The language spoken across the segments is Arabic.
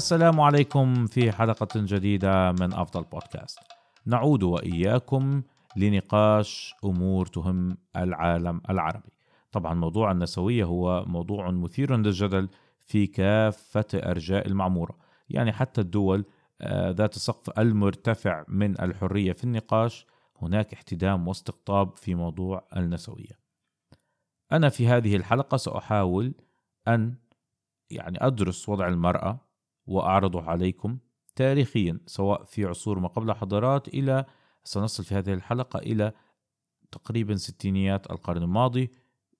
السلام عليكم في حلقة جديدة من أفضل بودكاست. نعود وإياكم لنقاش أمور تهم العالم العربي. طبعا موضوع النسوية هو موضوع مثير للجدل في كافة أرجاء المعمورة. يعني حتى الدول آه، ذات السقف المرتفع من الحرية في النقاش هناك احتدام واستقطاب في موضوع النسوية. أنا في هذه الحلقة سأحاول أن يعني أدرس وضع المرأة وأعرضه عليكم تاريخيا سواء في عصور ما قبل الحضارات إلى سنصل في هذه الحلقة إلى تقريبا ستينيات القرن الماضي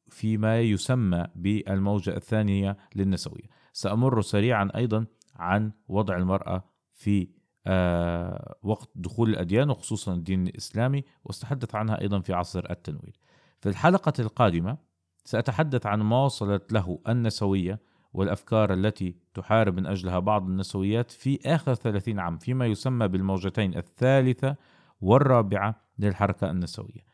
فيما يسمى بالموجة الثانية للنسوية. سأمر سريعا أيضا عن وضع المرأة في آه وقت دخول الأديان وخصوصا الدين الإسلامي واستحدث عنها أيضا في عصر التنوير. في الحلقة القادمة سأتحدث عن ما وصلت له النسوية والأفكار التي تحارب من أجلها بعض النسويات في آخر 30 عام فيما يسمى بالموجتين الثالثة والرابعة للحركة النسوية.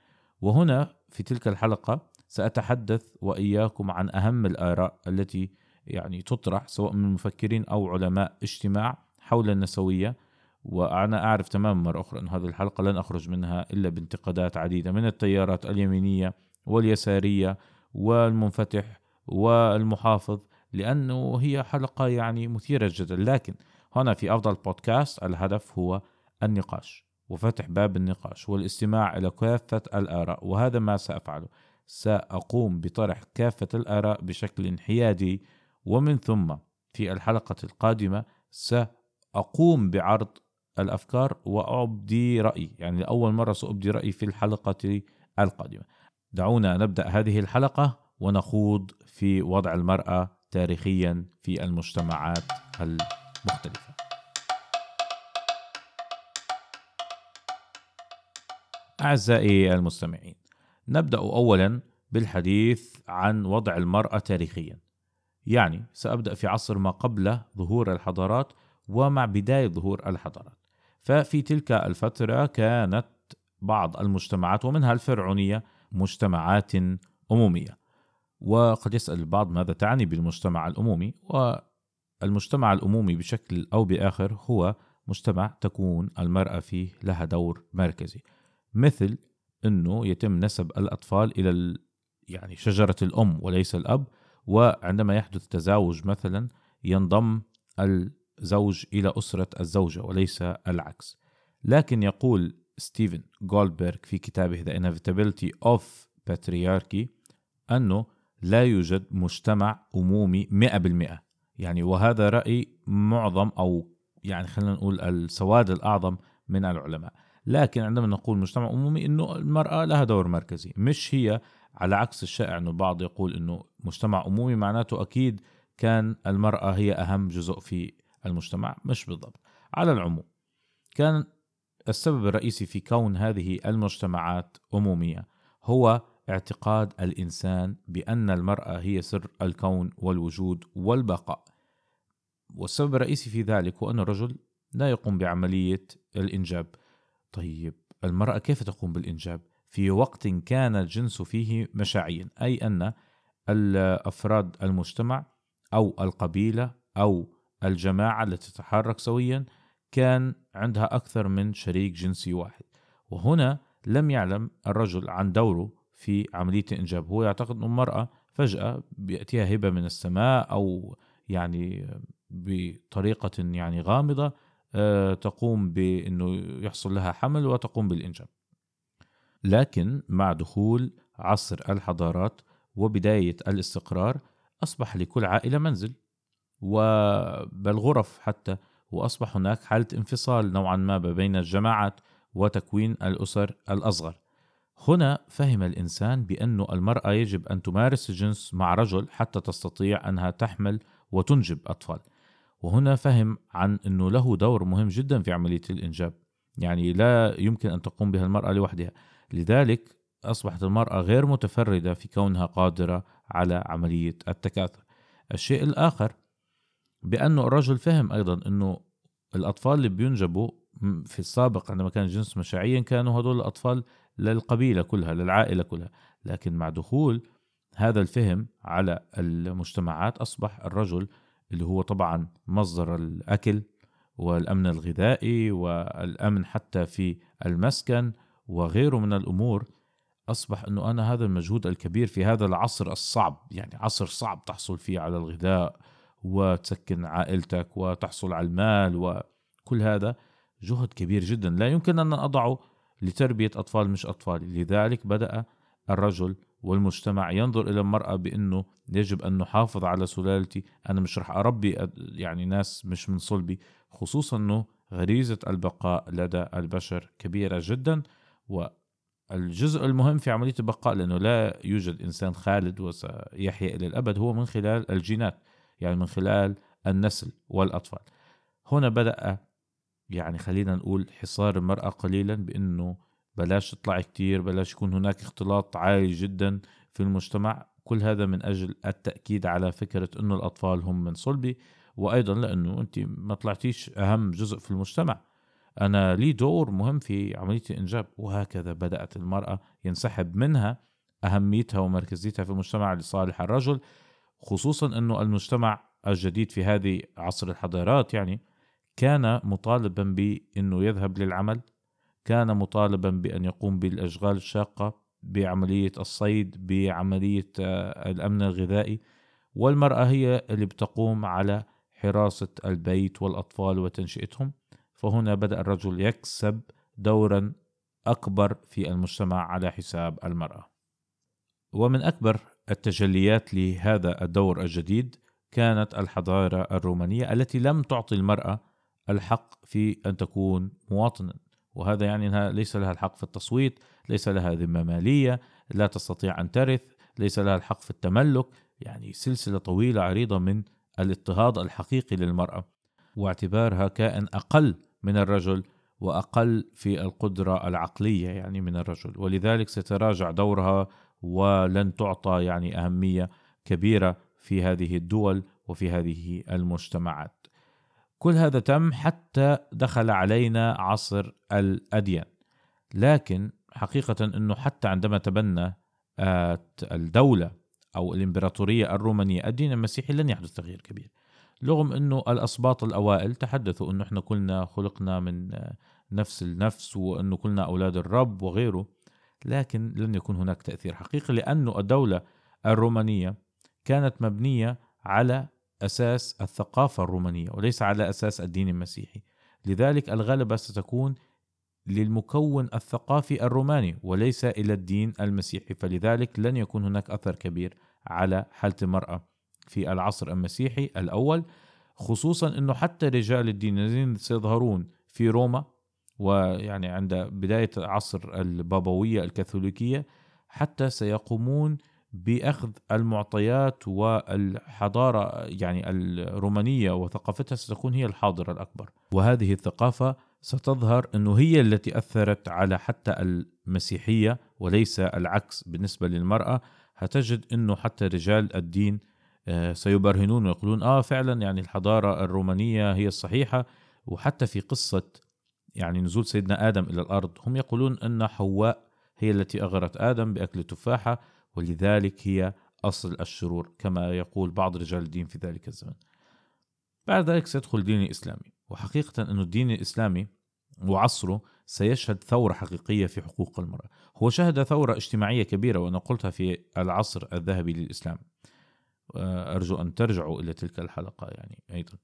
وهنا في تلك الحلقة سأتحدث وإياكم عن أهم الآراء التي يعني تطرح سواء من مفكرين أو علماء اجتماع حول النسوية. وأنا أعرف تماما مرة أخرى أن هذه الحلقة لن أخرج منها إلا بانتقادات عديدة من التيارات اليمينية واليسارية والمنفتح والمحافظ. لأنه هي حلقة يعني مثيرة جدا. لكن هنا في أفضل بودكاست الهدف هو النقاش وفتح باب النقاش والاستماع إلى كافة الآراء. وهذا ما سأفعله. سأقوم بطرح كافة الآراء بشكل حيادي ومن ثم في الحلقة القادمة سأقوم بعرض الأفكار وأبدي رأيي. يعني لأول مرة سأبدي رأيي في الحلقة القادمة. دعونا نبدأ هذه الحلقة ونخوض في وضع المرأة تاريخيا في المجتمعات المختلفة. أعزائي المستمعين، نبدأ أولا بالحديث عن وضع المرأة تاريخيا. يعني سأبدأ في عصر ما قبل ظهور الحضارات ومع بداية ظهور الحضارات. ففي تلك الفترة كانت بعض المجتمعات ومنها الفرعونية مجتمعات أمومية وقد يسأل البعض ماذا تعني بالمجتمع الأمومي والمجتمع الأمومي بشكل أو بآخر هو مجتمع تكون المرأة فيه لها دور مركزي مثل أنه يتم نسب الأطفال إلى يعني شجرة الأم وليس الأب وعندما يحدث تزاوج مثلا ينضم الزوج إلى أسرة الزوجة وليس العكس. لكن يقول ستيفن جولدبرغ في كتابه The Inevitability of Patriarchy أنه لا يوجد مجتمع أمومي 100% يعني وهذا رأي معظم أو يعني خلينا نقول السواد الأعظم من العلماء. لكن عندما نقول مجتمع أمومي أنه المرأة لها دور مركزي. مش هي على عكس الشائع أنه البعض يقول أنه مجتمع أمومي معناته أكيد كان المرأة هي أهم جزء في المجتمع. مش بالضبط. على العموم كان السبب الرئيسي في كون هذه المجتمعات أمومية هو اعتقاد الإنسان بأن المرأة هي سر الكون والوجود والبقاء. والسبب الرئيسي في ذلك هو أن الرجل لا يقوم بعملية الإنجاب. طيب المرأة كيف تقوم بالإنجاب؟ في وقت كان الجنس فيه مشاعيا أي أن الأفراد المجتمع أو القبيلة أو الجماعة التي تتحرك سويا كان عندها أكثر من شريك جنسي واحد. وهنا لم يعلم الرجل عن دوره في عملية الإنجاب هو يعتقد أن المرأة فجأة بيأتيها هبة من السماء أو يعني بطريقة يعني غامضة آه، تقوم بأنه يحصل لها حمل وتقوم بالإنجاب. لكن مع دخول عصر الحضارات وبداية الاستقرار أصبح لكل عائلة منزل وبل غرف حتى وأصبح هناك حالة انفصال نوعا ما بين الجماعات وتكوين الأسر الأصغر. هنا فهم الإنسان بأن المرأة يجب أن تمارس الجنس مع رجل حتى تستطيع أنها تحمل وتنجب أطفال. وهنا فهم عن أنه له دور مهم جدا في عملية الإنجاب يعني لا يمكن أن تقوم بها المرأة لوحدها. لذلك أصبحت المرأة غير متفردة في كونها قادرة على عملية التكاثر. الشيء الآخر بأنه الرجل فهم أيضا أنه الأطفال اللي بينجبوا في السابق عندما كان الجنس مشاعيا كانوا هدول الأطفال للقبيلة كلها للعائلة كلها. لكن مع دخول هذا الفهم على المجتمعات أصبح الرجل اللي هو طبعا مصدر الأكل والأمن الغذائي والأمن حتى في المسكن وغيره من الأمور أصبح أنه أنا هذا المجهود الكبير في هذا العصر الصعب يعني عصر صعب تحصل فيه على الغذاء وتسكن عائلتك وتحصل على المال وكل هذا جهد كبير جدا. لا يمكن أن أضعه لتربية أطفال مش أطفالي لذلك بدأ الرجل والمجتمع ينظر إلى المرأة بأنه يجب أن نحافظ على سلالتي. أنا مش رح أربي يعني ناس مش من صلبي خصوصا أنه غريزة البقاء لدى البشر كبيرة جدا. والجزء المهم في عملية البقاء لأنه لا يوجد إنسان خالد وسيحيا إلى الأبد هو من خلال الجينات يعني من خلال النسل والأطفال. هنا بدأ يعني خلينا نقول حصار المرأة قليلا بأنه بلاش تطلع كتير بلاش يكون هناك اختلاط عالي جدا في المجتمع. كل هذا من أجل التأكيد على فكرة أنه الأطفال هم من صلبي وأيضا لأنه أنت ما طلعتيش أهم جزء في المجتمع. أنا لي دور مهم في عملية الإنجاب وهكذا بدأت المرأة ينسحب منها أهميتها ومركزيتها في المجتمع لصالح الرجل خصوصا أنه المجتمع الجديد في هذه عصر الحضارات يعني كان مطالبا بأنه يذهب للعمل كان مطالبا بأن يقوم بالأشغال الشاقة بعملية الصيد بعملية آه، الأمن الغذائي. والمرأة هي اللي بتقوم على حراسة البيت والأطفال وتنشئتهم. فهنا بدأ الرجل يكسب دورا أكبر في المجتمع على حساب المرأة. ومن أكبر التجليات لهذا الدور الجديد كانت الحضارة الرومانية التي لم تعطي المرأة الحق في أن تكون مواطنا. وهذا يعني أنها ليس لها الحق في التصويت ليس لها ذمة مالية لا تستطيع أن ترث ليس لها الحق في التملك. يعني سلسلة طويلة عريضة من الاضطهاد الحقيقي للمرأة. واعتبارها كائن أقل من الرجل وأقل في القدرة العقلية يعني من الرجل. ولذلك ستراجع دورها ولن تعطى يعني أهمية كبيرة في هذه الدول وفي هذه المجتمعات. كل هذا تم حتى دخل علينا عصر الأديان. لكن حقيقة أنه حتى عندما تبنى الدولة أو الإمبراطورية الرومانية الدين المسيحي لن يحدث تغيير كبير. رغم أنه الأسباط الأوائل تحدثوا أنه إحنا كلنا خلقنا من نفس النفس وأنه كلنا أولاد الرب وغيره لكن لن يكون هناك تأثير حقيقي لأنه الدولة الرومانية كانت مبنية على أساس الثقافة الرومانية وليس على أساس الدين المسيحي. لذلك الغلبة ستكون للمكون الثقافي الروماني وليس إلى الدين المسيحي. فلذلك لن يكون هناك أثر كبير على حالة المرأة في العصر المسيحي الأول خصوصا أنه حتى رجال الدين الذين سيظهرون في روما ويعني عند بداية عصر البابوية الكاثوليكية حتى سيقومون بأخذ المعطيات والحضارة يعني الرومانية وثقافتها ستكون هي الحاضرة الأكبر. وهذه الثقافة ستظهر إنه هي التي أثرت على حتى المسيحية وليس العكس بالنسبة للمرأة. هتجد إنه حتى رجال الدين آه، سيبرهنون ويقولون آه فعلا يعني الحضارة الرومانية هي الصحيحة. وحتى في قصة يعني نزول سيدنا آدم إلى الأرض هم يقولون إن حواء هي التي أغرت آدم بأكل تفاحة. ولذلك هي أصل الشرور كما يقول بعض رجال الدين في ذلك الزمن. بعد ذلك سيدخل الدين الإسلامي وحقيقة أن الدين الإسلامي وعصره سيشهد ثورة حقيقية في حقوق المرأة. هو شهد ثورة اجتماعية كبيرة وأنا قلتها في العصر الذهبي للإسلام. أرجو أن ترجعوا إلى تلك الحلقة يعني أيضا.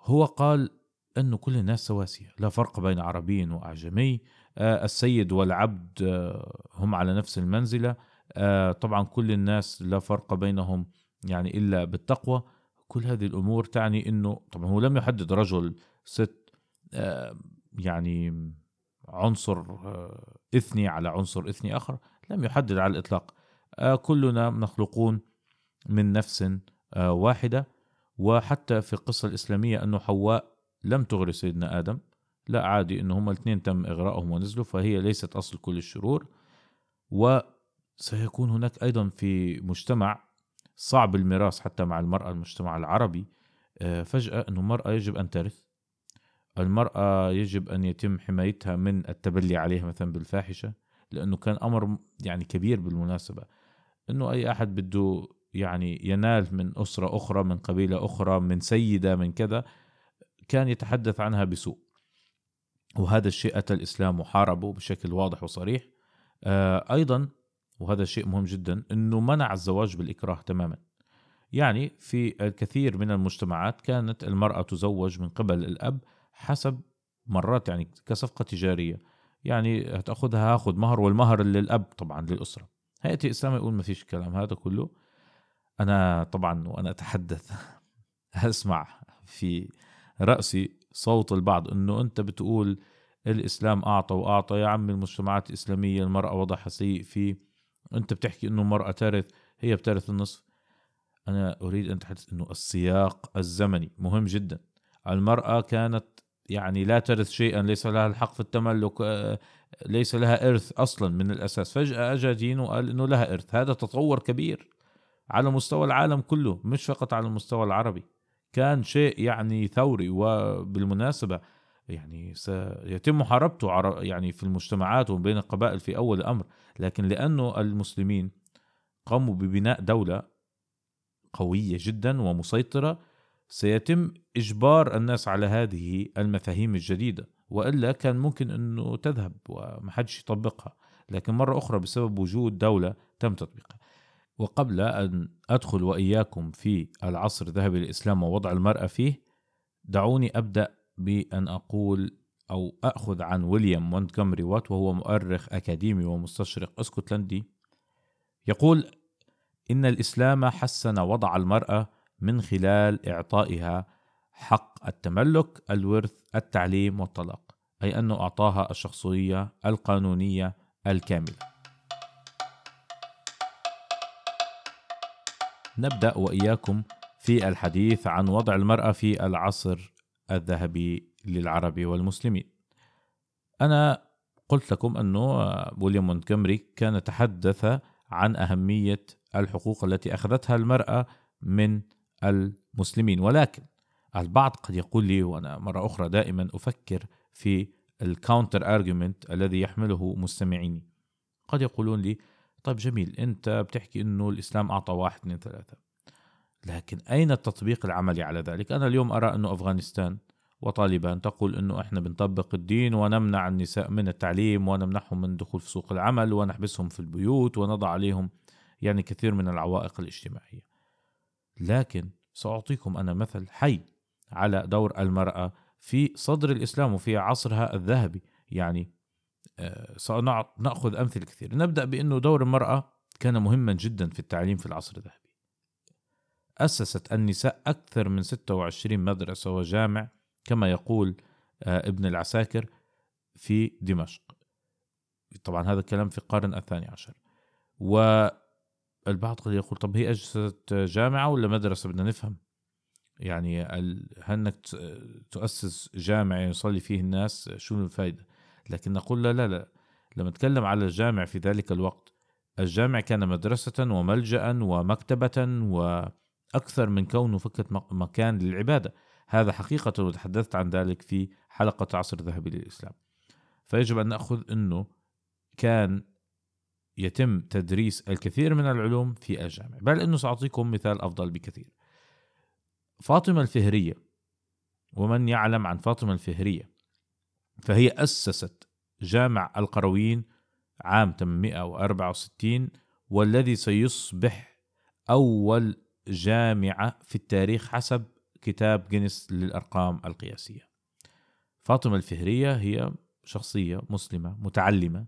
هو قال أنه كل الناس سواسية لا فرق بين عربي وأعجمي. آه، السيد والعبد آه، هم على نفس المنزلة. آه، طبعا كل الناس لا فرق بينهم يعني إلا بالتقوى. كل هذه الأمور تعني إنه طبعا هو لم يحدد رجل ست آه، يعني عنصر آه، إثني على عنصر إثني آخر لم يحدد على الإطلاق. كلنا مخلوقون من نفس واحدة. وحتى في القصة الإسلامية أنه حواء لم تغري سيدنا آدم. لا عادي انه هم الاثنين تم إغراءهم ونزلوا فهي ليست أصل كل الشرور. و سيكون هناك أيضا في مجتمع صعب الميراث حتى مع المرأة المجتمع العربي. آه، فجأة انه المرأة يجب أن ترث. المرأة يجب أن يتم حمايتها من التبلي عليها مثلا بالفاحشة لأنه كان أمر يعني كبير بالمناسبة. إنه أي أحد بده يعني ينال من أسرة أخرى من قبيلة أخرى من سيدة من كذا كان يتحدث عنها بسوء. وهذا الشيء أتى الإسلام وحاربه بشكل واضح وصريح. آه، أيضا وهذا شيء مهم جدا أنه منع الزواج بالإكراه تماما. يعني في الكثير من المجتمعات كانت المرأة تزوج من قبل الأب حسب مرات يعني كصفقة تجارية. يعني هتأخذها هاخذ مهر والمهر للأب طبعا للأسرة. هيئة الإسلام يقول ما فيش كلام هذا كله أنا طبعا وأنا أتحدث أسمع في رأسي صوت البعض أنه أنت بتقول الإسلام أعطى وأعطى. يا عم المجتمعات الإسلامية المرأة وضعها سيء فيه أنت بتحكي أنه المرأة ترث هي بترث النصف. أنا أريد أن أتحدث أنه السياق الزمني مهم جدا. المرأة كانت يعني لا ترث شيئا ليس لها الحق في التملك آه، ليس لها إرث أصلا من الأساس. فجأة أجا دين وقال أنه لها إرث. هذا تطور كبير على مستوى العالم كله مش فقط على المستوى العربي. كان شيء يعني ثوري وبالمناسبة يعني سيتم محاربته يعني في المجتمعات وبين القبائل في أول الأمر لكن لأنه المسلمين قاموا ببناء دولة قوية جدا ومسيطرة سيتم إجبار الناس على هذه المفاهيم الجديدة. وإلا كان ممكن أنه تذهب ومحدش يطبقها لكن مرة أخرى بسبب وجود دولة تم تطبيقها. وقبل أن أدخل وإياكم في العصر الذهبي للإسلام ووضع المرأة فيه دعوني أبدأ بأن أقول أو أخذ عن ويليام مونتغومري وات وهو مؤرخ أكاديمي ومستشرق أسكتلندي يقول إن الإسلام حسن وضع المرأة من خلال إعطائها حق التملك، الورث، التعليم والطلاق، أي أنه أعطاها الشخصية القانونية الكاملة. نبدأ وإياكم في الحديث عن وضع المرأة في العصر الذهبي للعرب والمسلمين. أنا قلت لكم أنه ويليام مونتجمري كان تحدث عن أهمية الحقوق التي أخذتها المرأة من المسلمين. ولكن البعض قد يقول لي وأنا مرة أخرى دائما أفكر في ال counter argument الذي يحمله مستمعيني. قد يقولون لي طيب جميل أنت بتحكي أنه الإسلام أعطى واحد اثنين ثلاثة. لكن أين التطبيق العملي على ذلك؟ أنا اليوم أرى أنه أفغانستان وطالبان تقول أنه إحنا بنطبق الدين ونمنع النساء من التعليم ونمنعهم من الدخول في سوق العمل ونحبسهم في البيوت ونضع عليهم يعني كثير من العوائق الاجتماعية. لكن سأعطيكم أنا مثل حي على دور المرأة في صدر الإسلام وفي عصرها الذهبي. يعني آه، سنأخذ أمثلة كثير نبدأ بأنه دور المرأة كان مهما جدا في التعليم في العصر الذهبي. أسست النساء أكثر من 26 مدرسة وجامع كما يقول آه، ابن العساكر في دمشق. طبعا هذا الكلام في القرن الثاني عشر. والبعض قد يقول طب هي أجهزة جامعة ولا مدرسة؟ بدنا نفهم. يعني هل تؤسس جامع يصلي فيه الناس؟ شو الفائدة لكن نقول لا لا لا. لما نتكلم على الجامع في ذلك الوقت الجامع كان مدرسة وملجأ ومكتبة وأكثر من كونه فقط مكان للعبادة. هذا حقيقة وتحدثت عن ذلك في حلقة عصر الذهبي للإسلام فيجب أن نأخذ أنه كان يتم تدريس الكثير من العلوم في الجامع بل أنه سأعطيكم مثال أفضل بكثير. فاطمة الفهرية ومن يعلم عن فاطمة الفهرية فهي أسست جامع القرويين عام 864 والذي سيصبح أول جامعة في التاريخ حسب كتاب جينيس للأرقام القياسية. فاطمة الفهرية هي شخصية مسلمة متعلمة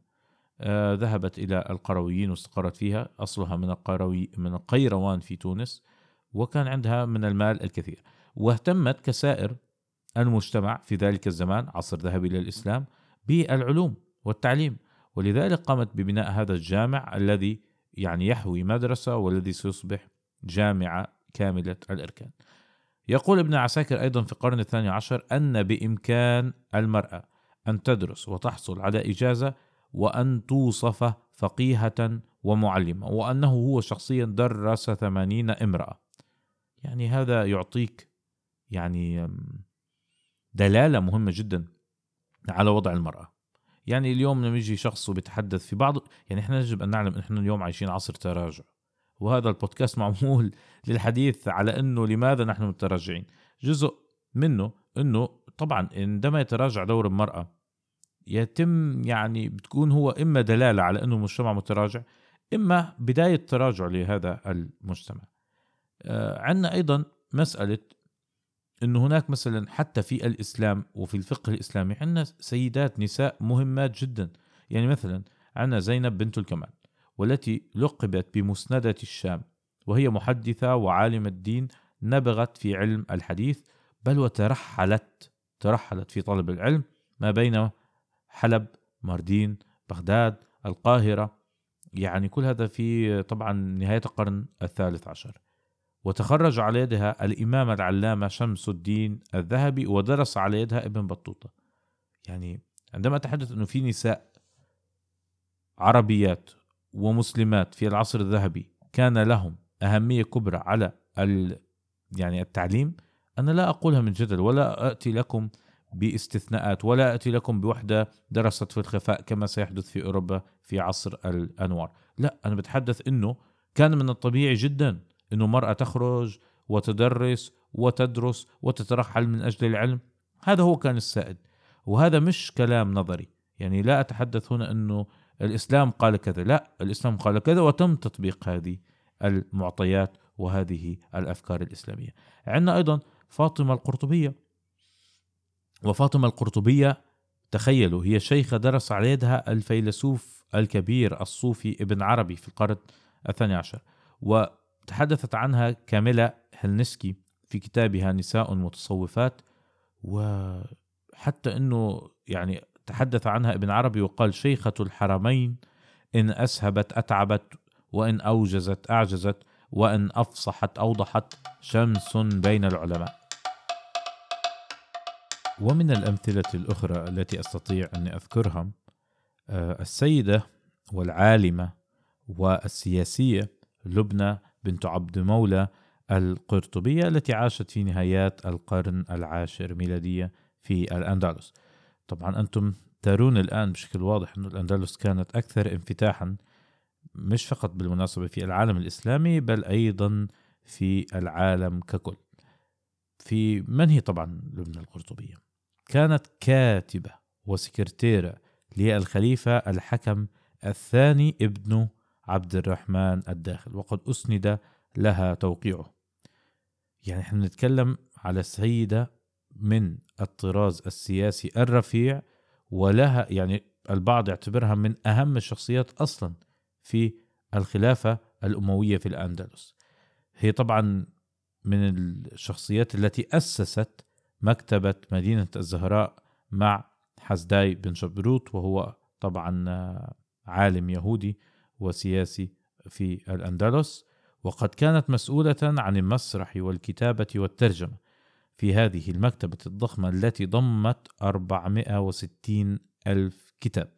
آه ذهبت إلى القرويين واستقرت فيها أصلها من القروي من القيروان في تونس وكان عندها من المال الكثير. واهتمت كسائر المجتمع في ذلك الزمان عصر ذهبي للإسلام بالعلوم والتعليم. ولذلك قامت ببناء هذا الجامع الذي يعني يحوي مدرسة والذي سيصبح جامعة كاملة الإركان. يقول ابن عساكر أيضا في القرن الثاني عشر أن بإمكان المرأة أن تدرس وتحصل على إجازة وأن توصف فقيهة ومعلمة وأنه هو شخصيا درس ثمانين امرأة. يعني هذا يعطيك يعني دلالة مهمة جدا على وضع المرأة. يعني اليوم لما يجي شخص وبيتحدث في بعض يعني إحنا يجب أن نعلم إن إحنا اليوم عايشين عصر تراجع. وهذا البودكاست معمول للحديث على إنه لماذا نحن متراجعين؟ جزء منه إنه طبعا عندما يتراجع دور المرأة يتم يعني بتكون هو إما دلالة على إنه المجتمع متراجع إما بداية تراجع لهذا المجتمع. آه عندنا أيضا مسألة إنه هناك مثلا حتى في الإسلام وفي الفقه الإسلامي عندنا سيدات نساء مهمات جدا. يعني مثلا عندنا زينب بنت الكمال. والتي لقبت بمسندة الشام وهي محدثة وعالمة الدين نبغت في علم الحديث بل وترحلت ترحلت في طلب العلم ما بين حلب ماردين بغداد القاهرة يعني كل هذا في طبعا نهاية القرن الثالث عشر. وتخرج على يدها الإمام العلامة شمس الدين الذهبي ودرس على يدها ابن بطوطة. يعني عندما أتحدث أنه في نساء عربيات ومسلمات في العصر الذهبي كان لهم أهمية كبرى على يعني التعليم أنا لا أقولها من جدل ولا أتي لكم باستثناءات ولا أتي لكم بوحدة درست في الخفاء كما سيحدث في أوروبا في عصر الأنوار. لا أنا بتحدث أنه كان من الطبيعي جدا أنه مرأة تخرج وتدرس وتدرس وتترحل من أجل العلم. هذا هو كان السائد وهذا مش كلام نظري. يعني لا أتحدث هنا أنه الإسلام قال كذا. لا الإسلام قال كذا وتم تطبيق هذه المعطيات وهذه الأفكار الإسلامية. عندنا أيضا فاطمة القرطبية. وفاطمة القرطبية تخيلوا هي شيخة درس على يدها الفيلسوف الكبير الصوفي ابن عربي في القرن الثاني عشر وتحدثت عنها كاملة هلنسكي في كتابها نساء متصوفات وحتى إنه يعني تحدث عنها ابن عربي وقال شيخة الحرمين إن أسهبت أتعبت وإن أوجزت أعجزت وإن أفصحت أوضحت شمس بين العلماء. ومن الأمثلة الأخرى التي أستطيع أن أذكرها آه، السيدة والعالمة والسياسية لبنى بنت عبد مولى القرطبية التي عاشت في نهايات القرن العاشر ميلادية في الأندلس. طبعا أنتم ترون الآن بشكل واضح أن الأندلس كانت أكثر انفتاحا مش فقط بالمناسبة في العالم الإسلامي بل أيضا في العالم ككل. في من هي طبعا لبنى القرطبية؟ كانت كاتبة وسكرتيرة للخليفة الحكم الثاني ابن عبد الرحمن الداخل وقد أسند لها توقيعه. يعني إحنا نتكلم على سيدة من الطراز السياسي الرفيع ولها يعني البعض يعتبرها من أهم الشخصيات أصلا في الخلافة الأموية في الأندلس. هي طبعا من الشخصيات التي أسست مكتبة مدينة الزهراء مع حسداي بن شبروت وهو طبعا عالم يهودي وسياسي في الأندلس. وقد كانت مسؤولة عن المسرح والكتابة والترجمة. في هذه المكتبة الضخمة التي ضمت 460 ألف كتاب.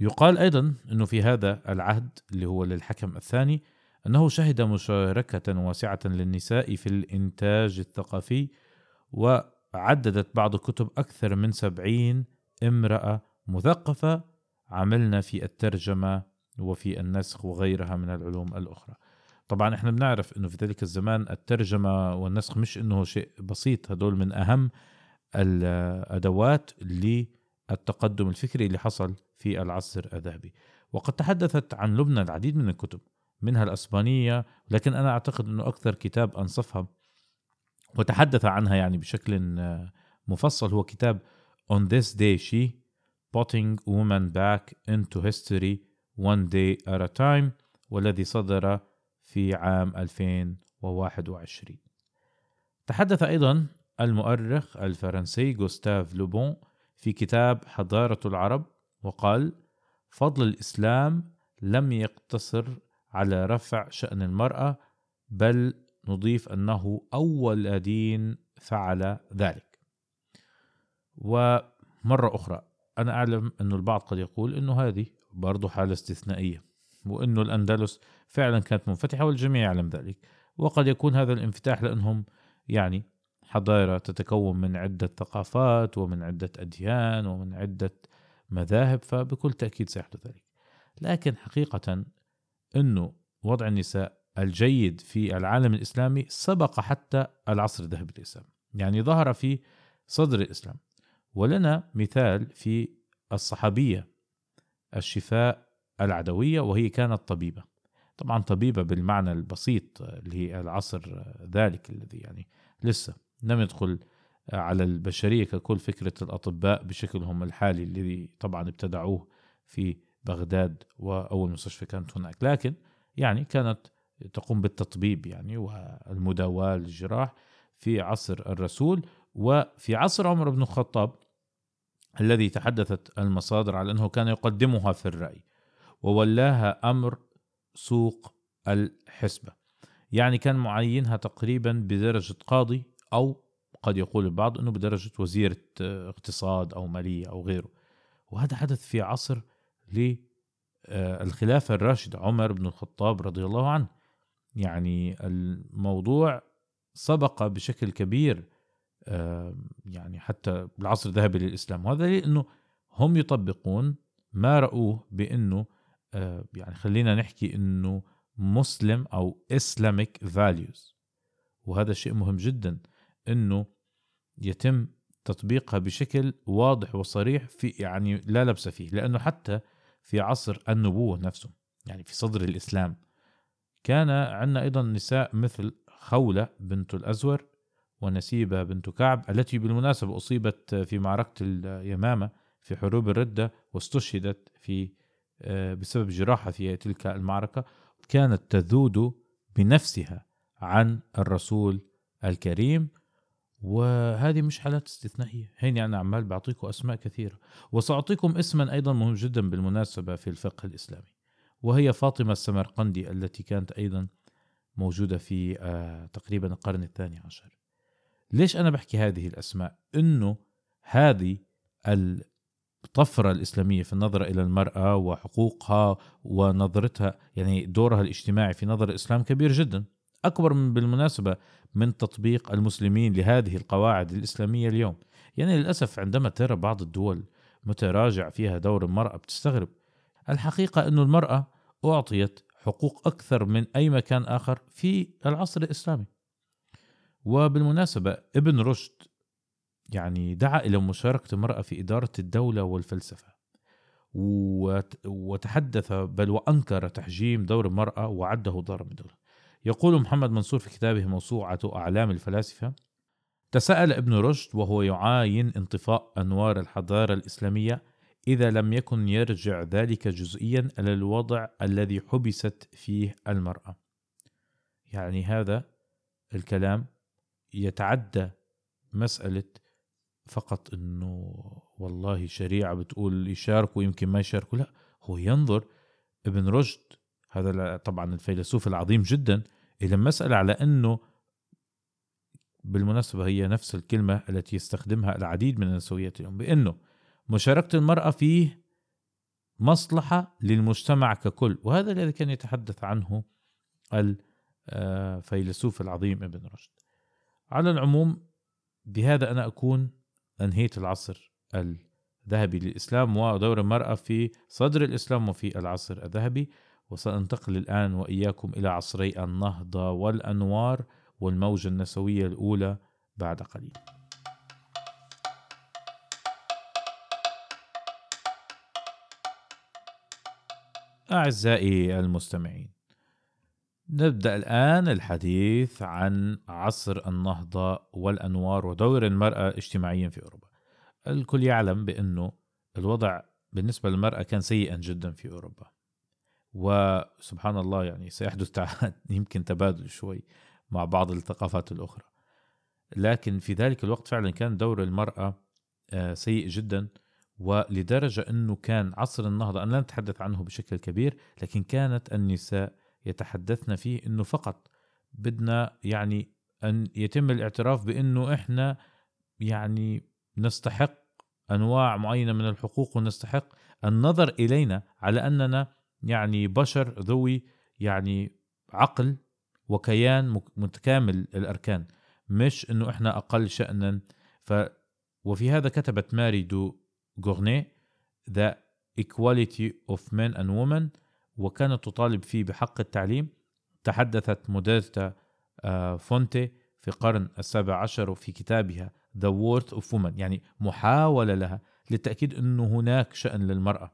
يقال أيضا أنه في هذا العهد اللي هو للحكم الثاني أنه شهد مشاركة واسعة للنساء في الإنتاج الثقافي وعددت بعض الكتب أكثر من سبعين امرأة مثقفة. عملنا في الترجمة وفي النسخ وغيرها من العلوم الأخرى. طبعا إحنا بنعرف إنه في ذلك الزمان الترجمة والنسخ مش إنه شيء بسيط هدول من أهم الأدوات للتقدم الفكري اللي حصل في العصر الذهبي. وقد تحدثت عن لبنى العديد من الكتب منها الأسبانية لكن أنا أعتقد إنه أكثر كتاب أنصفها وتحدث عنها يعني بشكل مفصل هو كتاب On This Day She Putting Women Back into History One Day at a Time والذي صدر في عام 2021 تحدث أيضا المؤرخ الفرنسي جوستاف لوبون في كتاب حضارة العرب وقال فضل الإسلام لم يقتصر على رفع شأن المرأة بل نضيف أنه أول دين فعل ذلك. ومرة أخرى أنا أعلم أن البعض قد يقول أنه هذه برضو حالة استثنائية. وأنه الأندلس فعلا كانت منفتحة والجميع يعلم ذلك. وقد يكون هذا الانفتاح لأنهم يعني حضارة تتكون من عدة ثقافات ومن عدة أديان ومن عدة مذاهب فبكل تأكيد سيحدث ذلك. لكن حقيقة أنه وضع النساء الجيد في العالم الإسلامي سبق حتى العصر الذهبي للإسلام. يعني ظهر في صدر الإسلام. ولنا مثال في الصحابية الشفاء العدوية وهي كانت طبيبة. طبعا طبيبة بالمعنى البسيط اللي هي العصر ذلك الذي يعني لسه لم يدخل على البشرية ككل فكرة الأطباء بشكلهم الحالي الذي طبعا ابتدعوه في بغداد وأول مستشفى كانت هناك. لكن يعني كانت تقوم بالتطبيب يعني والمداواة للجراح في عصر الرسول وفي عصر عمر بن الخطاب الذي تحدثت المصادر على أنه كان يقدمها في الرأي. وولاها أمر سوق الحسبة. يعني كان معينها تقريبا بدرجة قاضي أو قد يقول البعض أنه بدرجة وزيرة اقتصاد أو مالية أو غيره. وهذا حدث في عصر للخلافة الراشدة عمر بن الخطاب رضي الله عنه. يعني الموضوع سبق بشكل كبير يعني حتى العصر الذهبي للإسلام. وهذا لأنه هم يطبقون ما رأوه بأنه يعني خلينا نحكي أنه مسلم أو Islamic values. وهذا شيء مهم جدا أنه يتم تطبيقها بشكل واضح وصريح في يعني لا لبس فيه لأنه حتى في عصر النبوة نفسه يعني في صدر الإسلام. كان عندنا أيضا نساء مثل خولة بنت الأزور ونسيبة بنت كعب التي بالمناسبة أصيبت في معركة اليمامة في حروب الردة واستشهدت في آه، بسبب جراحة في تلك المعركة كانت تذود بنفسها عن الرسول الكريم وهذه مش حالات استثنائية. هيني أنا عمال بعطيكم أسماء كثيرة وسأعطيكم اسما أيضا مهم جدا بالمناسبة في الفقه الإسلامي وهي فاطمة السمرقندي التي كانت أيضا موجودة في آه، تقريبا القرن الثاني عشر. ليش أنا بحكي هذه الأسماء؟ إنه هذه الطفرة الإسلامية في النظرة إلى المرأة وحقوقها ونظرتها يعني دورها الاجتماعي في نظر الإسلام كبير جدا. أكبر من بالمناسبة من تطبيق المسلمين لهذه القواعد الإسلامية اليوم. يعني للأسف عندما ترى بعض الدول متراجع فيها دور المرأة بتستغرب. الحقيقة أن المرأة أعطيت حقوق أكثر من أي مكان آخر في العصر الإسلامي. وبالمناسبة ابن رشد يعني دعا إلى مشاركة المرأة في إدارة الدولة والفلسفة. وتحدث بل وأنكر تحجيم دور المرأة وعده ضرر من دولة يقول محمد منصور في كتابه موسوعة أعلام الفلاسفة تساءل ابن رشد وهو يعاين انطفاء أنوار الحضارة الإسلامية إذا لم يكن يرجع ذلك جزئيا إلى الوضع الذي حبست فيه المرأة. يعني هذا الكلام يتعدى مسألة فقط إنه والله شريعة بتقول يشاركوا يمكن ما يشاركوا لا هو ينظر ابن رشد. هذا طبعا الفيلسوف العظيم جدا إلى مسألة على أنه بالمناسبة هي نفس الكلمة التي يستخدمها العديد من النسويات اليوم بأنه مشاركة المرأة فيه مصلحة للمجتمع ككل. وهذا الذي كان يتحدث عنه الفيلسوف العظيم ابن رشد. على العموم بهذا أنا أكون أنهيت العصر الذهبي للإسلام ودور المرأة في صدر الإسلام وفي العصر الذهبي وسأنتقل الآن وإياكم إلى عصري النهضة والأنوار والموجة النسوية الأولى بعد قليل. أعزائي المستمعين نبدأ الآن الحديث عن عصر النهضة والأنوار ودور المرأة اجتماعيا في أوروبا. الكل يعلم بأنه الوضع بالنسبة للمرأة كان سيئا جدا في أوروبا. وسبحان الله يعني سيحدث يمكن تبادل شوي مع بعض الثقافات الأخرى. لكن في ذلك الوقت فعلا كان دور المرأة آه، سيء جدا. ولدرجة أنه كان عصر النهضة أنا لا نتحدث عنه بشكل كبير لكن كانت النساء يتحدثن فيه أنه فقط بدنا يعني أن يتم الاعتراف بأنه إحنا يعني نستحق أنواع معينة من الحقوق ونستحق النظر إلينا على أننا يعني بشر ذوي يعني عقل وكيان متكامل الأركان مش أنه إحنا أقل شأنا. ف وفي هذا كتبت ماري دو غورني The Equality of Men and Women وكانت تطالب فيه بحق التعليم تحدثت موديرتا آه، فونتي في القرن السابع عشر وفي كتابها The Worth of Woman يعني محاولة لها للتأكيد أنه هناك شأن للمرأة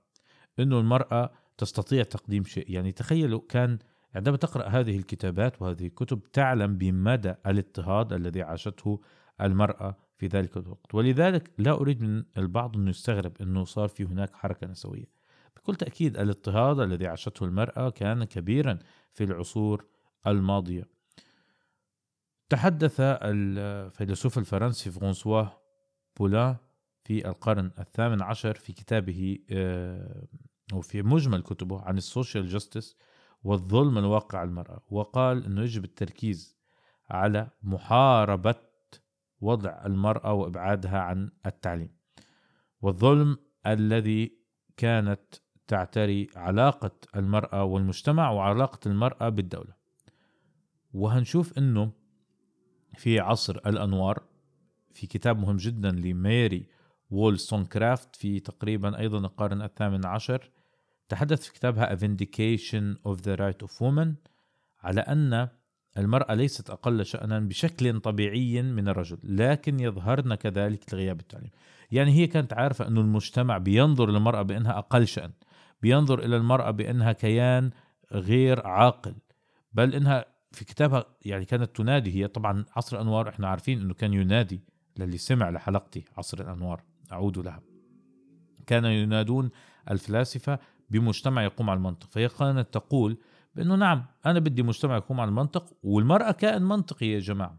أنه المرأة تستطيع تقديم شيء. يعني تخيلوا كان عندما تقرأ هذه الكتابات وهذه الكتب تعلم بمدى الاضطهاد الذي عاشته المرأة في ذلك الوقت. ولذلك لا أريد من البعض أن يستغرب أنه صار في هناك حركة نسوية. بكل تأكيد الاضطهاد الذي عاشته المرأة كان كبيرا في العصور الماضية. تحدث الفيلسوف الفرنسي فرانسوا بولان في القرن الثامن عشر في كتابه آه، وفي مجمل كتبه عن ال social justice والظلم الواقع على المرأة وقال أنه يجب التركيز على محاربة وضع المرأة وإبعادها عن التعليم. والظلم الذي كانت تعتري علاقة المرأة والمجتمع وعلاقة المرأة بالدولة. وهنشوف أنه في عصر الأنوار في كتاب مهم جدا لميري وولستونكرافت في تقريبا أيضا القرن الثامن عشر تحدث في كتابها A Vindication of the Right of Woman على أن المرأة ليست أقل شأنا بشكل طبيعي من الرجل لكن يظهرن كذلك لغياب التعليم. يعني هي كانت عارفة أن المجتمع بينظر للمرأة بأنها أقل شأن بينظر إلى المرأة بأنها كيان غير عاقل بل إنها في كتابها يعني كانت تنادي هي طبعا عصر الأنوار إحنا عارفين أنه كان ينادي للي سمع لحلقتي عصر الأنوار أعود لها. كان ينادون الفلاسفة بمجتمع يقوم على المنطق فهي كانت تقول بأنه نعم أنا بدي مجتمع يقوم على المنطق والمرأة كائن منطقي يا جماعة.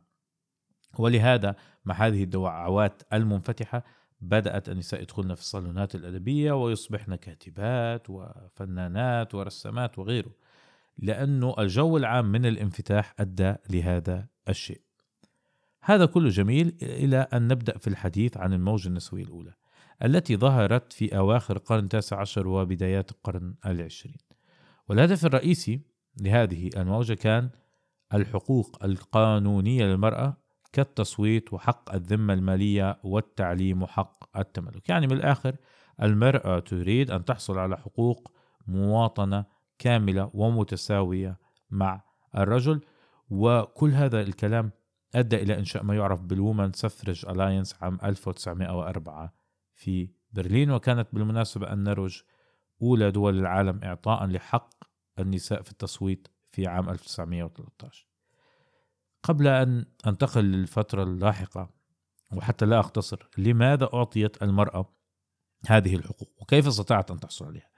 ولهذا مع هذه الدعوات المنفتحة بدأت النساء يدخلن في الصالونات الأدبية ويصبحن كاتبات وفنانات ورسامات وغيره لأنه الجو العام من الانفتاح أدى لهذا الشيء. هذا كله جميل إلى أن نبدأ في الحديث عن الموجة النسوية الأولى التي ظهرت في أواخر القرن التاسع عشر وبدايات القرن العشرين. والهدف الرئيسي لهذه الموجة كان الحقوق القانونية للمرأة كالتصويت وحق الذمة المالية والتعليم وحق التملك. يعني من الآخر المرأة تريد أن تحصل على حقوق مواطنة كاملة ومتساوية مع الرجل وكل هذا الكلام أدى إلى إنشاء ما يعرف بالوومن سفرج ألاينس عام 1904 في برلين. وكانت بالمناسبة النرويج أولى دول العالم إعطاء لحق النساء في التصويت في عام 1913 قبل أن أنتقل للفترة اللاحقة وحتى لا أختصر لماذا أعطيت المرأة هذه الحقوق؟ وكيف استطاعت أن تحصل عليها؟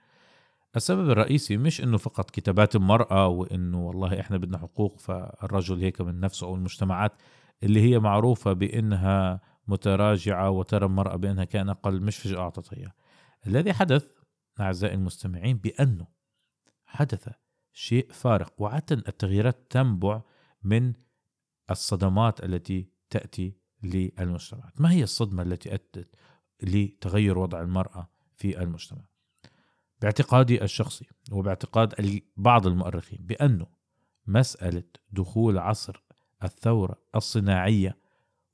السبب الرئيسي مش إنه فقط كتابات المرأة وإنه والله إحنا بدنا حقوق فالرجل هيك من نفسه أو المجتمعات اللي هي معروفة بإنها متراجعة وترى المرأة بإنها كائن أقل مش فجأة أعطت اياه الذي حدث أعزائي المستمعين بأنه حدث شيء فارق وعادة التغييرات تنبع من الصدمات التي تأتي للمجتمعات ما هي الصدمة التي أدت لتغير وضع المرأة في المجتمع؟ باعتقادي الشخصي وباعتقاد بعض المؤرخين بأنه مسألة دخول عصر الثورة الصناعية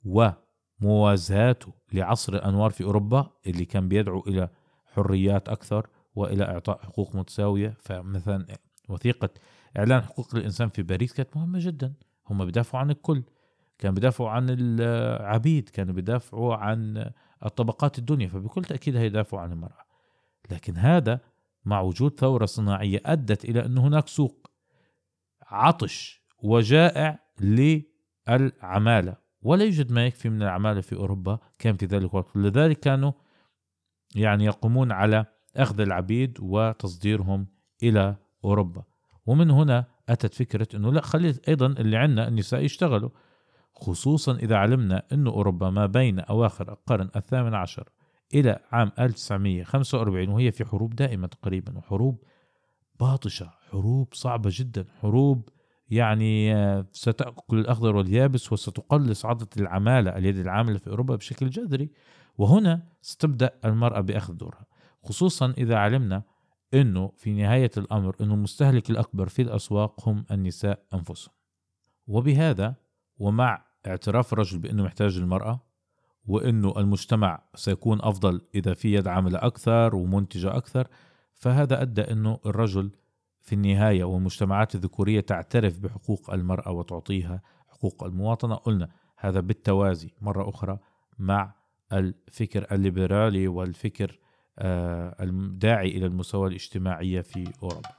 وموازاته لعصر الأنوار في أوروبا اللي كان بيدعو إلى حريات أكثر وإلى إعطاء حقوق متساوية فمثلا وثيقة إعلان حقوق الإنسان في باريس كانت مهمة جدا. هم بيدافعوا عن الكل. كانوا بيدافعوا عن العبيد كانوا بيدافعوا عن الطبقات الدنيا فبكل تأكيد هيدافعوا عن المرأة. لكن هذا مع وجود ثورة صناعية أدت إلى أن هناك سوق عطش وجائع للعمالة. ولا يوجد ما يكفي من العمالة في أوروبا كان في ذلك الوقت لذلك كانوا يعني يقومون على أخذ العبيد وتصديرهم إلى أوروبا. ومن هنا أتت فكرة أنه لا خلي أيضا اللي عندنا النساء يشتغلوا. خصوصا إذا علمنا أن أوروبا ما بين أواخر القرن الثامن عشر إلى عام 1945 وهي في حروب دائمة تقريبا وحروب باطشة حروب صعبة جدا حروب يعني آه، ستأكل الأخضر واليابس وستقلص عدد العمالة اليد العاملة في أوروبا بشكل جذري. وهنا ستبدأ المرأة بأخذ دورها. خصوصا إذا علمنا أنه في نهاية الأمر أنه المستهلك الأكبر في الأسواق هم النساء أنفسهم. وبهذا ومع اعتراف الرجل بأنه محتاج المرأة وإنه المجتمع سيكون أفضل إذا في يد عاملة أكثر ومنتجة أكثر فهذا أدى إنه الرجل في النهاية والمجتمعات الذكورية تعترف بحقوق المرأة وتعطيها حقوق المواطنة. قلنا هذا بالتوازي مرة أخرى مع الفكر الليبرالي والفكر الداعي إلى المساواة الاجتماعية في أوروبا.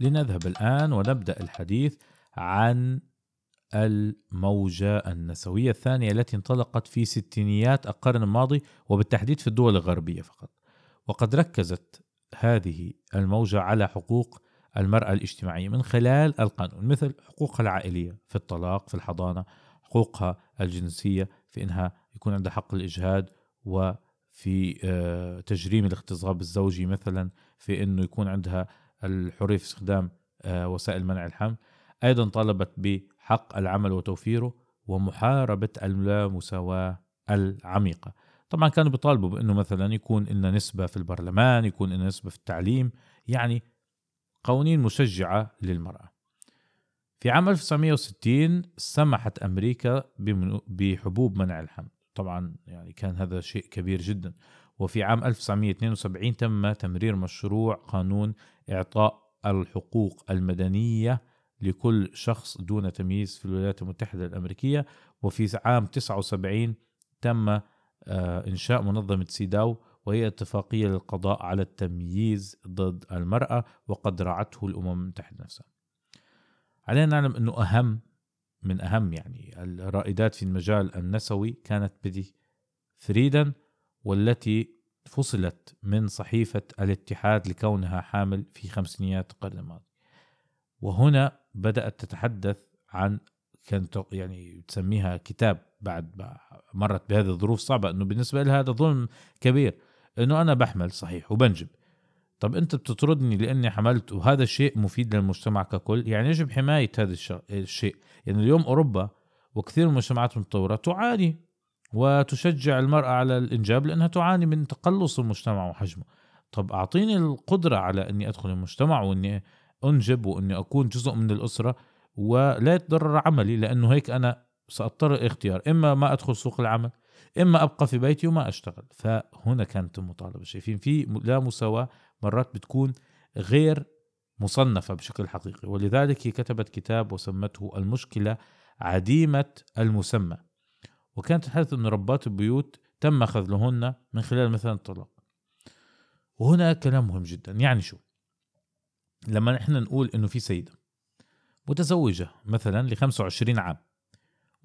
لنذهب الآن ونبدأ الحديث عن الموجة النسوية الثانية التي انطلقت في ستينيات القرن الماضي وبالتحديد في الدول الغربية فقط. وقد ركزت هذه الموجة على حقوق المرأة الاجتماعية من خلال القانون مثل حقوقها العائلية في الطلاق في الحضانة حقوقها الجنسية في إنها يكون عندها حق الإجهاد وفي آه، تجريم الاغتصاب الزوجي مثلا في أنه يكون عندها الحرية في استخدام آه، وسائل منع الحمل. أيضا طالبت بحق العمل وتوفيره ومحاربة اللامساواة العميقة. طبعا كانوا بيطالبوا بأنه مثلا يكون لنا نسبة في البرلمان يكون لنا نسبة في التعليم يعني قوانين مشجعة للمرأة. في عام 1960 سمحت أمريكا بحبوب منع الحمل. طبعا يعني كان هذا شيء كبير جدا. وفي عام 1972 تم تمرير مشروع قانون إعطاء الحقوق المدنية لكل شخص دون تمييز في الولايات المتحدة الأمريكية. وفي عام 79 تم آه، إنشاء منظمة سيداو وهي اتفاقية للقضاء على التمييز ضد المرأة وقد رعته الأمم المتحدة نفسها. علينا نعلم أنه أهم من أهم يعني الرائدات في المجال النسوي كانت بدي فريدن والتي فصلت من صحيفة الاتحاد لكونها حامل في خمسينيات القرن الماضي. وهنا بدأت تتحدث عن كانت يعني تسميها كتاب بعد مرت بهذه الظروف صعبة إنه بالنسبة لها هذا ظلم كبير إنه أنا بحمل صحيح وبنجب. طب انت بتطردني لاني حملت وهذا الشيء مفيد للمجتمع ككل. يعني يجب حماية هذا الشيء. يعني اليوم أوروبا وكثير من المجتمعات المتطورة تعاني وتشجع المرأة على الإنجاب لأنها تعاني من تقلص المجتمع وحجمه. طب أعطيني القدرة على أني أدخل المجتمع وأني أنجب وأني أكون جزء من الأسرة ولا يتضرر عملي لأنه هيك أنا سأضطر اختيار. إما ما أدخل سوق العمل إما أبقى في بيتي وما أشتغل. فهنا كانت المطالبة. شايفين في لا مساواة مرات بتكون غير مصنفة بشكل حقيقي. ولذلك هي كتبت كتاب وسمته المشكلة عديمة المسمى. وكانت تحدث إن ربات البيوت تم خذلهن من خلال مثلا الطلاق. وهنا كلام مهم جدا. يعني شو؟ لما نحن نقول إنه في سيدة متزوجة مثلا ل 25 عام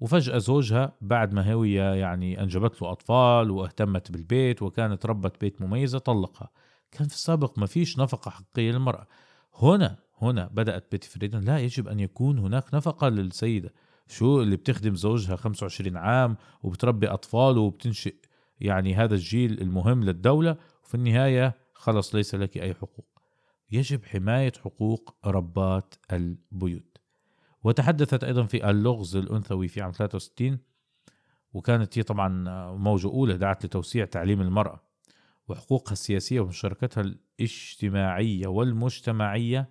وفجأة زوجها بعد ما هي يعني أنجبت له أطفال واهتمت بالبيت وكانت ربة بيت مميزة طلقها. كان في السابق ما فيش نفقة حقيقية للمرأة. هنا هنا بدأت بيت فريدن لا يجب أن يكون هناك نفقة للسيدة. شو اللي بتخدم زوجها 25 عام وبتربي أطفال وبتنشئ يعني هذا الجيل المهم للدولة؟ وفي النهاية خلص ليس لك أي حقوق. يجب حماية حقوق ربات البيوت. وتحدثت أيضا في اللغز الأنثوي في عام 63 وكانت هي طبعا موجة أولى دعت لتوسيع تعليم المرأة وحقوقها السياسية ومشاركتها الاجتماعية والمجتمعية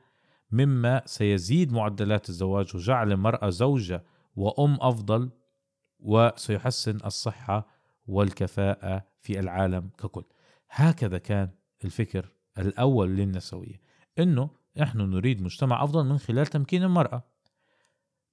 مما سيزيد معدلات الزواج وجعل المرأة زوجة وأم أفضل وسيحسن الصحة والكفاءة في العالم ككل. هكذا كان الفكر الأول للنسوية إنه إحنا نريد مجتمع أفضل من خلال تمكين المرأة.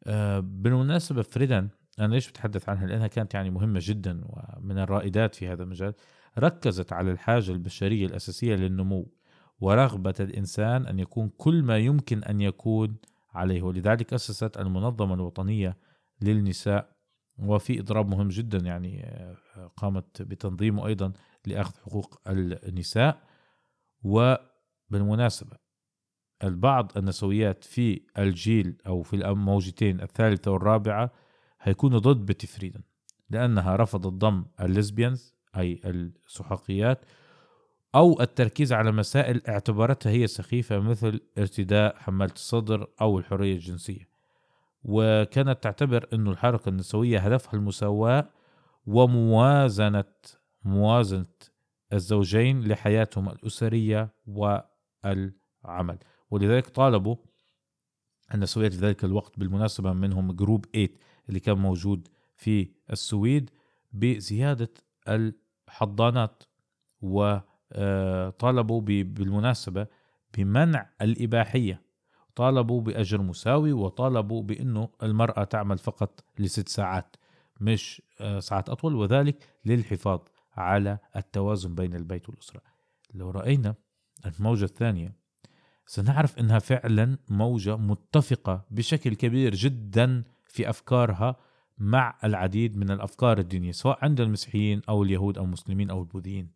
آه، بالمناسبة فريدن أنا ليش بتحدث عنها؟ لأنها كانت يعني مهمة جدا ومن الرائدات في هذا المجال. ركزت على الحاجة البشرية الأساسية للنمو ورغبة الإنسان أن يكون كل ما يمكن أن يكون عليه ولذلك أسست المنظمة الوطنية للنساء وفي إضراب مهم جدا يعني آه، قامت بتنظيمه أيضا لأخذ حقوق النساء. وبالمناسبة البعض النسويات في الجيل أو في الموجتين الثالثة والرابعة هيكونوا ضد بيتي فريدن لأنها رفضت ضم الليزبيانز أي السحاقيات أو التركيز على مسائل اعتبرتها هي سخيفة مثل ارتداء حمالة الصدر أو الحرية الجنسية. وكانت تعتبر أن الحركة النسوية هدفها المساواة وموازنة موازنة الزوجين لحياتهم الأسرية والعمل. ولذلك طالبوا النسويات في ذلك الوقت بالمناسبة منهم جروب 8 اللي كان موجود في السويد بزيادة الحضانات وطالبوا بالمناسبة بمنع الإباحية. طالبوا بأجر مساوي وطالبوا بأنه المرأة تعمل فقط لست ساعات مش آه، ساعات أطول وذلك للحفاظ على التوازن بين البيت والأسرة. لو رأينا الموجة الثانية سنعرف أنها فعلا موجة متفقة بشكل كبير جدا في أفكارها مع العديد من الأفكار الدينية سواء عند المسيحيين أو اليهود أو المسلمين أو البوذيين.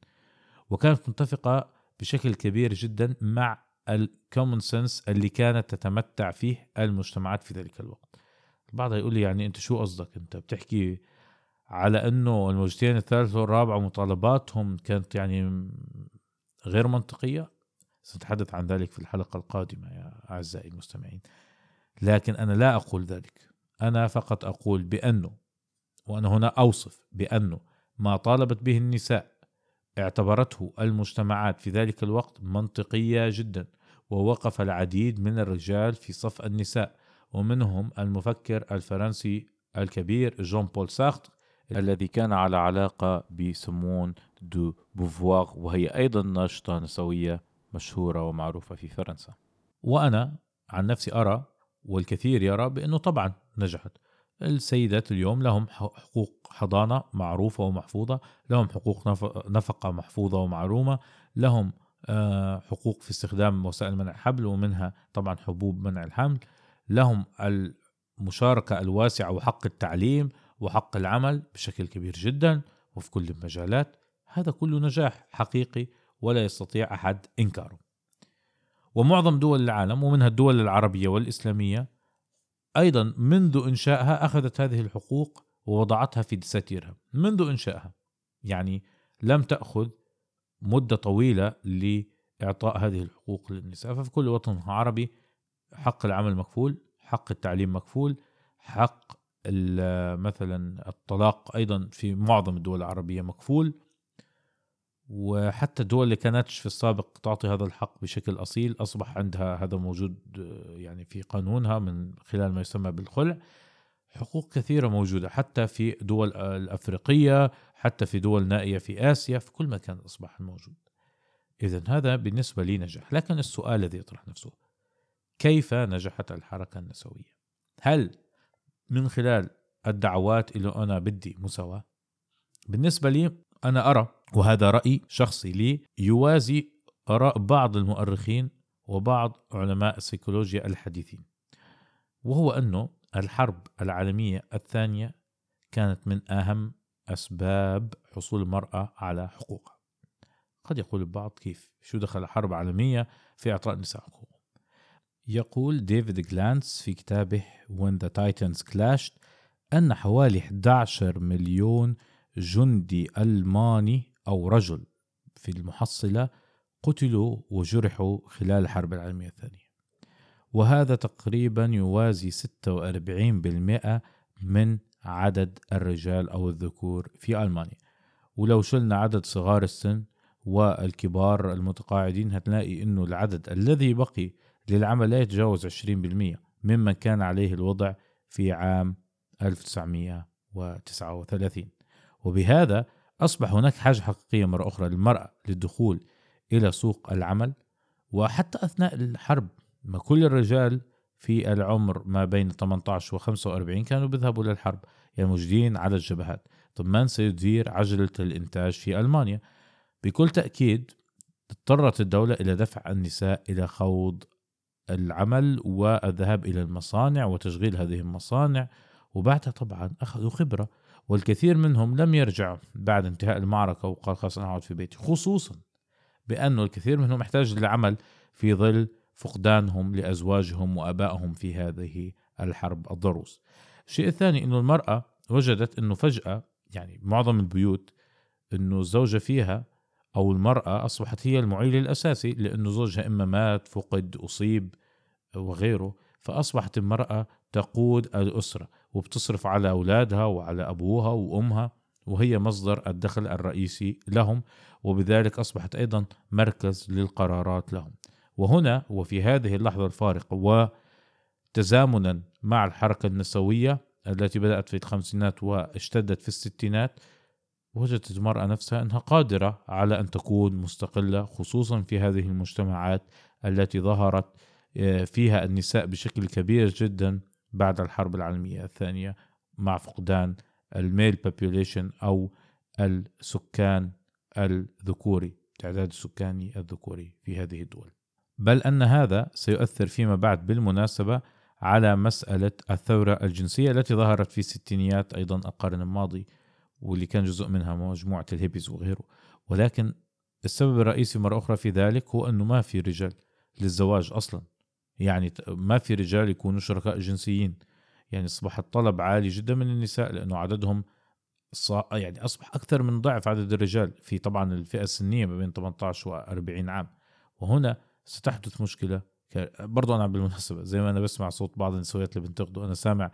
وكانت متفقة بشكل كبير جدا مع الكومن سنس اللي كانت تتمتع فيه المجتمعات في ذلك الوقت. البعض يقول لي يعني أنت شو قصدك؟ أنت بتحكي على إنه الموجتين الثالثة والرابعة مطالباتهم كانت يعني غير منطقية؟ سنتحدث عن ذلك في الحلقة القادمة يا أعزائي المستمعين. لكن أنا لا أقول ذلك. أنا فقط أقول بأنه وأنا هنا أوصف بأنه ما طالبت به النساء اعتبرته المجتمعات في ذلك الوقت منطقية جدا ووقف العديد من الرجال في صف النساء ومنهم المفكر الفرنسي الكبير جون بول سارتر الذي كان على علاقة بسمون دو بوفوار وهي أيضا ناشطة نسوية مشهورة ومعروفة في فرنسا. وأنا عن نفسي أرى والكثير يرى بأنه طبعا نجحت. السيدات اليوم لهم حقوق حضانة معروفة ومحفوظة لهم حقوق نفقة محفوظة ومعلومة لهم آه، حقوق في استخدام وسائل منع الحمل ومنها طبعا حبوب منع الحمل لهم المشاركة الواسعة وحق التعليم وحق العمل بشكل كبير جدا وفي كل المجالات. هذا كله نجاح حقيقي ولا يستطيع أحد إنكاره. ومعظم دول العالم ومنها الدول العربية والإسلامية أيضا منذ إنشائها أخذت هذه الحقوق ووضعتها في دساتيرها منذ إنشائها يعني لم تأخذ مدة طويلة لإعطاء هذه الحقوق للنساء. ففي كل وطن عربي حق العمل مكفول حق التعليم مكفول حق مثلا الطلاق أيضا في معظم الدول العربية مكفول. وحتى الدول اللي كانتش في السابق تعطي هذا الحق بشكل أصيل أصبح عندها هذا موجود يعني في قانونها من خلال ما يسمى بالخلع. حقوق كثيرة موجودة حتى في دول الأفريقية حتى في دول نائية في آسيا في كل مكان أصبح موجود. إذا هذا بالنسبة لي نجح لكن السؤال الذي يطرح نفسه كيف نجحت الحركة النسوية؟ هل من خلال الدعوات اللي أنا بدي مساواة؟ بالنسبة لي أنا أرى وهذا رأي شخصي لي يوازي آراء بعض المؤرخين وبعض علماء السيكولوجيا الحديثين وهو أنه الحرب العالمية الثانية كانت من أهم أسباب حصول المرأة على حقوقها. قد يقول البعض كيف؟ شو دخل الحرب العالمية في إعطاء النساء حقوق يقول ديفيد جلانس في كتابه When the Titans Clashed أن حوالي 11 مليون جندي ألماني أو رجل في المحصلة قتلوا وجرحوا خلال الحرب العالمية الثانية. وهذا تقريبا يوازي 46% من عدد الرجال أو الذكور في ألمانيا. ولو شلنا عدد صغار السن والكبار المتقاعدين هتلاقي إنه العدد الذي بقي للعمل لا يتجاوز 20% ممن كان عليه الوضع في عام 1939 وبهذا أصبح هناك حاجة حقيقية مرة أخرى للمرأة للدخول إلى سوق العمل وحتى أثناء الحرب ما كل الرجال في العمر ما بين 18 و 45 كانوا بيذهبوا للحرب يعني موجودين على الجبهات. طب من سيدير عجلة الإنتاج في ألمانيا؟ بكل تأكيد اضطرت الدولة إلى دفع النساء إلى خوض العمل والذهاب إلى المصانع وتشغيل هذه المصانع وبعدها طبعا أخذوا خبرة والكثير منهم لم يرجع بعد انتهاء المعركة وقال خلاص أنا أقعد في بيتي خصوصا بأنه الكثير منهم يحتاج للعمل في ظل فقدانهم لأزواجهم وأبائهم في هذه الحرب الضروس. الشيء الثاني أنه المرأة وجدت أنه فجأة يعني معظم البيوت أنه الزوجة فيها أو المرأة أصبحت هي المعيل الأساسي لأنه زوجها إما مات فقد أصيب وغيره فأصبحت المرأة تقود الأسرة. وبتصرف على أولادها وعلى أبوها وأمها وهي مصدر الدخل الرئيسي لهم وبذلك أصبحت أيضا مركز للقرارات لهم. وهنا وفي هذه اللحظة الفارقة وتزامنا مع الحركة النسوية التي بدأت في الخمسينات واشتدت في الستينات وجدت المرأة نفسها أنها قادرة على أن تكون مستقلة خصوصا في هذه المجتمعات التي ظهرت آه، فيها النساء بشكل كبير جدا بعد الحرب العالمية الثانية مع فقدان ال male population أو السكان الذكوري التعداد السكاني الذكوري في هذه الدول. بل أن هذا سيؤثر فيما بعد بالمناسبة على مسألة الثورة الجنسية التي ظهرت في الستينيات أيضا القرن الماضي واللي كان جزء منها مجموعة الهيبيز وغيره. ولكن السبب الرئيسي مرة أخرى في ذلك هو أنه ما في رجال للزواج أصلا. يعني ما في رجال يكونوا شركاء جنسيين. يعني أصبح الطلب عالي جدا من النساء لأنه عددهم يعني أصبح أكثر من ضعف عدد الرجال في طبعا الفئة السنية ما بين 18 و 40 عام. وهنا ستحدث مشكلة برضو أنا بالمناسبة زي ما أنا بسمع صوت بعض النسويات اللي بنتقدوا أنا سامع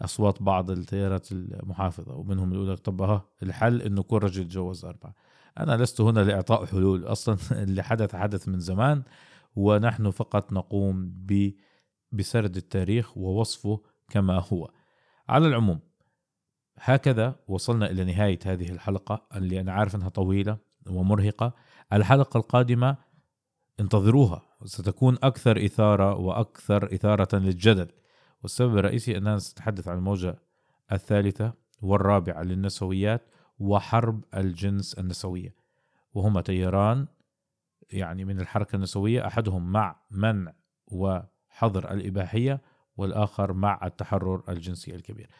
أصوات بعض التيارات المحافظة ومنهم اللي يقول لك طب ها الحل إنه كل رجل يتجوز أربعة. أنا لست هنا لإعطاء حلول أصلا اللي حدث حدث من زمان ونحن فقط نقوم بسرد التاريخ ووصفه كما هو. على العموم هكذا وصلنا إلى نهاية هذه الحلقة. اللي أنا عارف أنها طويلة ومرهقة. الحلقة القادمة انتظروها. ستكون أكثر إثارة وأكثر إثارة للجدل. والسبب الرئيسي أننا سنتحدث عن الموجة الثالثة والرابعة للنسويات وحرب الجنس النسوية. وهما تياران يعني من الحركة النسوية أحدهم مع منع وحظر الإباحية والآخر مع التحرر الجنسي الكبير.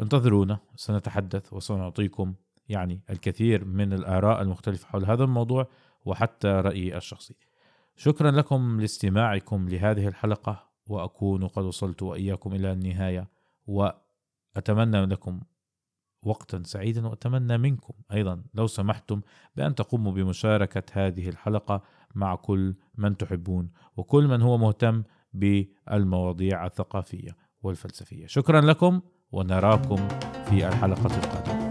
انتظرونا سنتحدث وسنعطيكم يعني الكثير من الآراء المختلفة حول هذا الموضوع وحتى رأيي الشخصي. شكرا لكم لاستماعكم لهذه الحلقة وأكون قد وصلت وإياكم إلى النهاية وأتمنى لكم وقتا سعيدا وأتمنى منكم أيضا لو سمحتم بأن تقوموا بمشاركة هذه الحلقة مع كل من تحبون وكل من هو مهتم بالمواضيع الثقافية والفلسفية. شكرا لكم ونراكم في الحلقة القادمة.